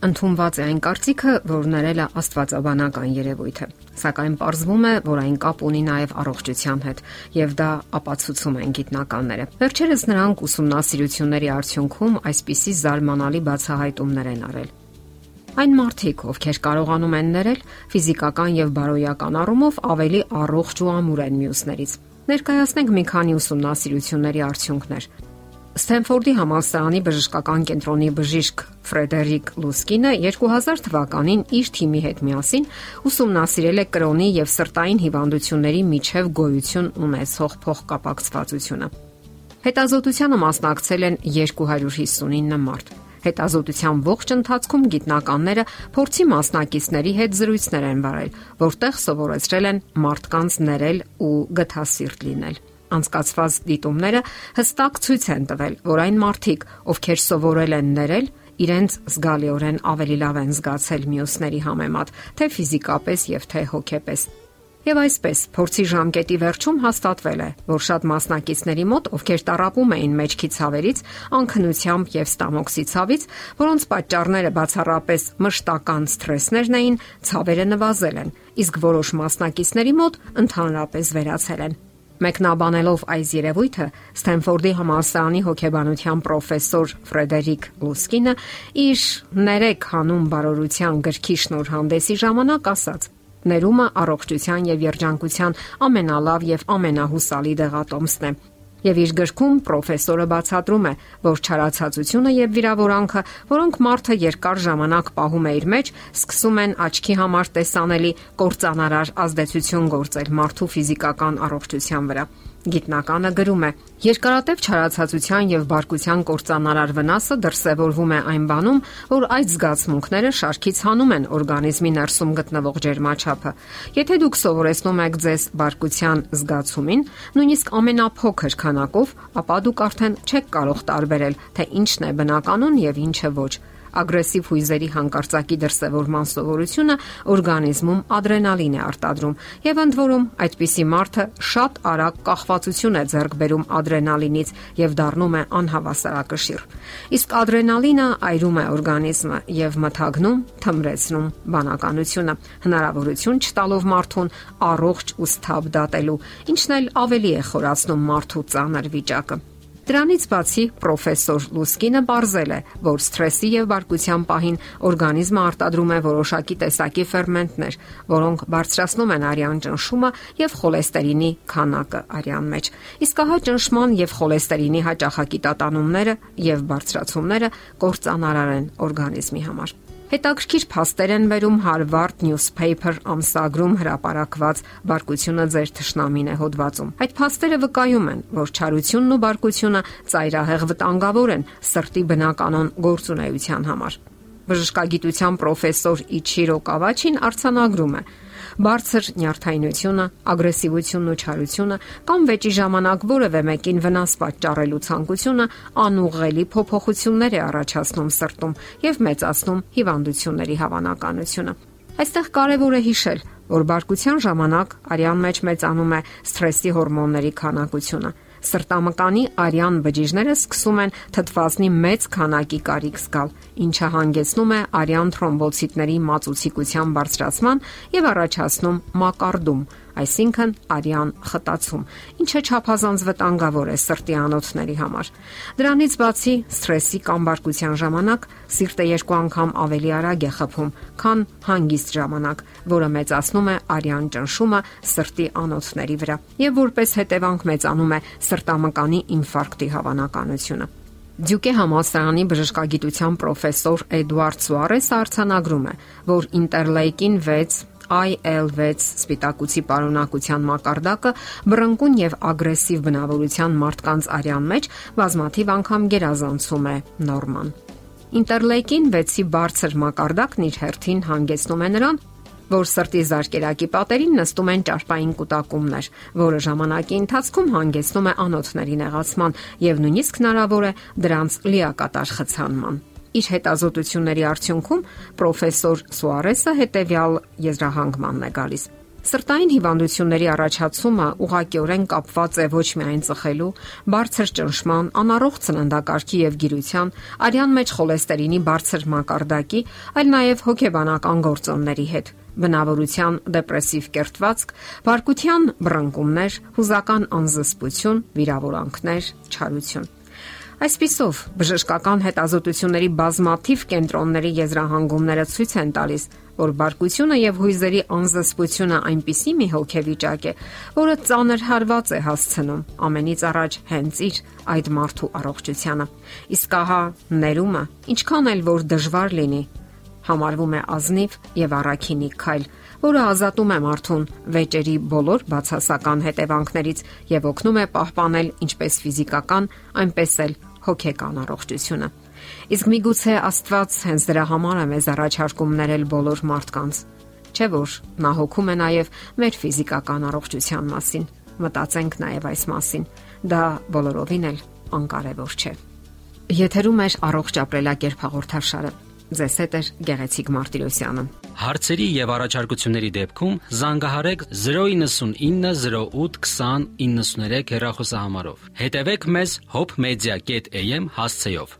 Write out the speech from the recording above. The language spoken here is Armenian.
Ընթումված է այն կարծիքը, որ ներելը աստվածաբանական երևույթ է, սակայն ողջվում է, որ այն կապ ունի նաև առողջության հետ, եւ դա ապացուցում են գիտնականները։ Վերջերս նրանք ուսումնասիրությունների արդյունքում այսպիսի զարմանալի բացահայտումներ են արել։ Այն մարդիկ, ովքեր կարողանում են ներել, ֆիզիկական եւ բարոյական առումով ավելի առողջ ու ամուր են մյուսներից։ Ներկայացնենք մի քանի ուսումնասիրությունների արդյունքներ, Սթենֆորդի համալսարանի բժշկական կենտրոնի բժիշկ Ֆրեդերիկ Լուսկինը 2000 թվականին իր թիմի հետ միասին ուսումնասիրել է կրոնի եւ սրտային հիվանդությունների միջև գոյություն ունեցող փոխկապակցվածությունը։ Հետազոտությանը մասնակցել են 259 մարդ։ Հետազոտության ողջ ընթացքում գիտնականները փորձի մասնակիցների հետ զրույցներ են վարել, որտեղ սովորեցրել են մարդկանց ներել ու գթասիրտ լինել անցկացված դիտումները հստակ ցույց են տվել, որ այն մարդիկ, ովքեր սովորել են ներել, իրենց զգալիորեն ավելի լավ են զգացել մյուսների համեմատ, թե ֆիզիկապես եւ թե հոգեպես։ Եվ այսպես, փորձի ժամկետի վերջում հաստատվել է, որ շատ մասնակիցների մոտ, ովքեր տարապում էին մեջքի ցավերից, անքնությամբ եւ ստամոքսի ցավից, որոնց պատճառները բացառապես մշտական սթրեսներն էին, ցավերը նվազել են, իսկ որոշ մասնակիցների մոտ ընդհանրապես վերացել են։ Մեկնաբանելով այս երևույթը, Սթենֆորդի համալսարանի հոգեբանության պրոֆեսոր Ֆրեդերիկ Լուսկինը իր ներեք հանուն բարօրության գրքի շնորհանդեսի ժամանակ ասաց. Ներումը առողջության եւ երջանկության ամենալավ եւ ամենահուսալի դեղատոմսն է Եվ իր գրքում պրոֆեսորը բացատրում է, որ չարացածությունը եւ վիրավորանքը, որոնք մարդը երկար ժամանակ պահում է իր մեջ, սկսում են աչքի համար տեսանելի կործանարար ազդեցություն գործել մարդու ֆիզիկական առողջության վրա։ Գիտնականը գրում է. Երկարատև չարացածության եւ բարկության կործանարար վնասը դրսևորվում է այն բանում, որ այդ զգացմունքները շարքից հանում են օրգանիզմի ներսում գտնվող ջերմաչափը։ Եթե դուք սովորեցնում եք ձեզ բարկության զգացումին, նույնիսկ ամենափոքր քանակով, ապա դուք արդեն չեք կարող տարբերել, թե ինչն է բնականon եւ ինչը ոչ ագրեսիվ հույզերի հանկարծակի դրսևորման սովորությունը օրգանիզմում ադրենալին է արտադրում եւ ընդ որում այդպիսի մարդը շատ արագ կախվածություն է ձեռք բերում ադրենալինից եւ դառնում է անհավասարակշիռ։ Իսկ ադրենալինը այրում է օրգանիզմը եւ մթագնում, թմրեցնում բանականությունը, հնարավորություն չտալով մարդուն առողջ ու սթաբ դատելու, ինչն էլ ավելի է խորացնում մարդու ծանր վիճակը։ Դրանից բացի պրոֆեսոր Լուսկինը ողրել է, որ սթրեսի եւ բարկության պահին օրգանիզմը արտադրում է որոշակի տեսակի ферментներ, որոնք բարձրացնում են արյան ճնշումը եւ խոլեստերինի քանակը արյան մեջ։ Իսկ հա ճնշման եւ խոլեստերինի հաճախակի տատանումները եւ բարձրացումները կործանարար են օրգանիզմի համար։ Հետաքրքիր փաստեր են վերում Harvard Newspaper ամսագրում հրապարակված բարկությունը ձեր ճշնամին է հոդվածում։ Այդ փաստերը վկայում են, որ չարությունն ու բարկությունը ծայրահեղ վտանգավոր են սրտի բնականon գործունեության համար։ Բժշկագիտության պրոֆեսոր Իչիրո Կավաչին արցանագրում է. Բարձր նյարդայնությունը, ագրեսիվությունն ու չարությունը կամ վեճի ժամանակ որևէ մեկին վնաս պատճառելու ցանկությունը անուղղելի փոփոխություններ է առաջացնում սրտում եւ մեծացնում հիվանդությունների հավանականությունը։ Այստեղ կարևոր է հիշել, որ բարկության ժամանակ արյան մեջ մեծանում է սթրեսի հորմոնների քանակությունը սրտամկանի արյան բջիջները սկսում են թթվազնի մեծ քանակի կարիք զգալ, ինչը հանգեցնում է արյան թրոմբոցիտների մածուցիկության բարձրացման եւ առաջացնում մակարդում, այսինքն արյան խտացում, ինչը չափազանց վտանգավոր է սրտի անոթների համար։ Դրանից բացի, սթրեսի կամ բարկության ժամանակ սիրտը երկու անգամ ավելի արագ է խփում, քան հանգիստ ժամանակ, որը մեծացնում է արյան ճնշումը սրտի անոթների վրա եւ որպես հետևանք մեծանում է սրտամկանի ինֆարկտի հավանականությունը։ Դյուկե համալսարանի բժշկագիտության պրոֆեսոր Էդուարդ Սուարեսը արցանագրում է, որ ինտերլեյկին 6 IL6 սպիտակուցի պարունակության մակարդակը բռնկուն եւ ագրեսիվ բնավորության մարդկանց արյան մեջ բազմաթիվ անգամ գերազանցում է նորման։ Ինտերլեյկին 6-ի բարձր մակարդակն իր հերթին հանգեցնում է նրան, որ սրտի զարկերակի պատերին նստում են ճարպային կൂട്ടակումներ, որը ժամանակի ընթացքում հանգեցնում է անոթների նեղացման եւ նույնիսկ հնարավոր է դրանց լիակատար խցանման։ Իր հետազոտությունների արդյունքում պրոֆեսոր Սուարեսը հետևյալ եզրահանգմանն է գալիս. Սրտային հիվանդությունների առաջացումը ուղղակիորեն կապված է ոչ միայն ծխելու, բարձր ճնշման, անառողջ սննդակարգի եւ գիրության, արյան մեջ խոլեստերինի բարձր մակարդակի, այլ նաեւ հոգեբանական գործոնների հետ բնավորության դեպրեսիվ կերտվածք, բարկության բռնկումներ, հուզական անզսպություն, վիրավորանքներ, չարություն։ Այսպիսով, բժշկական հետազոտությունների բազմաթիվ կենտրոնների եզրահանգումները ցույց են տալիս, որ բարկությունը եւ հույզերի անզսպությունը այնպիսի մի հոգեվիճակ է, որը ծանր հարված է հասցնում ամենից առաջ հենց իր այդ մարդու առողջությանը։ Իսկ ահա ներումը, ինչքան էլ որ դժվար լինի, համարվում է ազնիվ եւ առաքինի քայլ, որը ազատում է մարդուն վեճերի բոլոր բացասական հետևանքներից եւ օգնում է պահպանել ինչպես ֆիզիկական, այնպես էլ հոգեկան առողջությունը։ Իսկ միգուցե Աստված հենց դրա համար է մեզ առաջարկում ներել բոլոր մարդկանց։ Չէ՞ որ նա հոգում է նաև մեր ֆիզիկական առողջության մասին։ Մտածենք նաև այս մասին։ Դա բոլորովին էլ անկարևոր չէ։ Եթերում է առողջ ապրելակերպ հաղորդաշարը։ Ձեզ հետ է Գեղեցիկ Մարտիրոսյանը։ Հարցերի եւ առաջարկությունների դեպքում զանգահարեք 099 08 20 93 հեռախոսահամարով։ Հետևեք մեզ hopmedia.am հասցեով։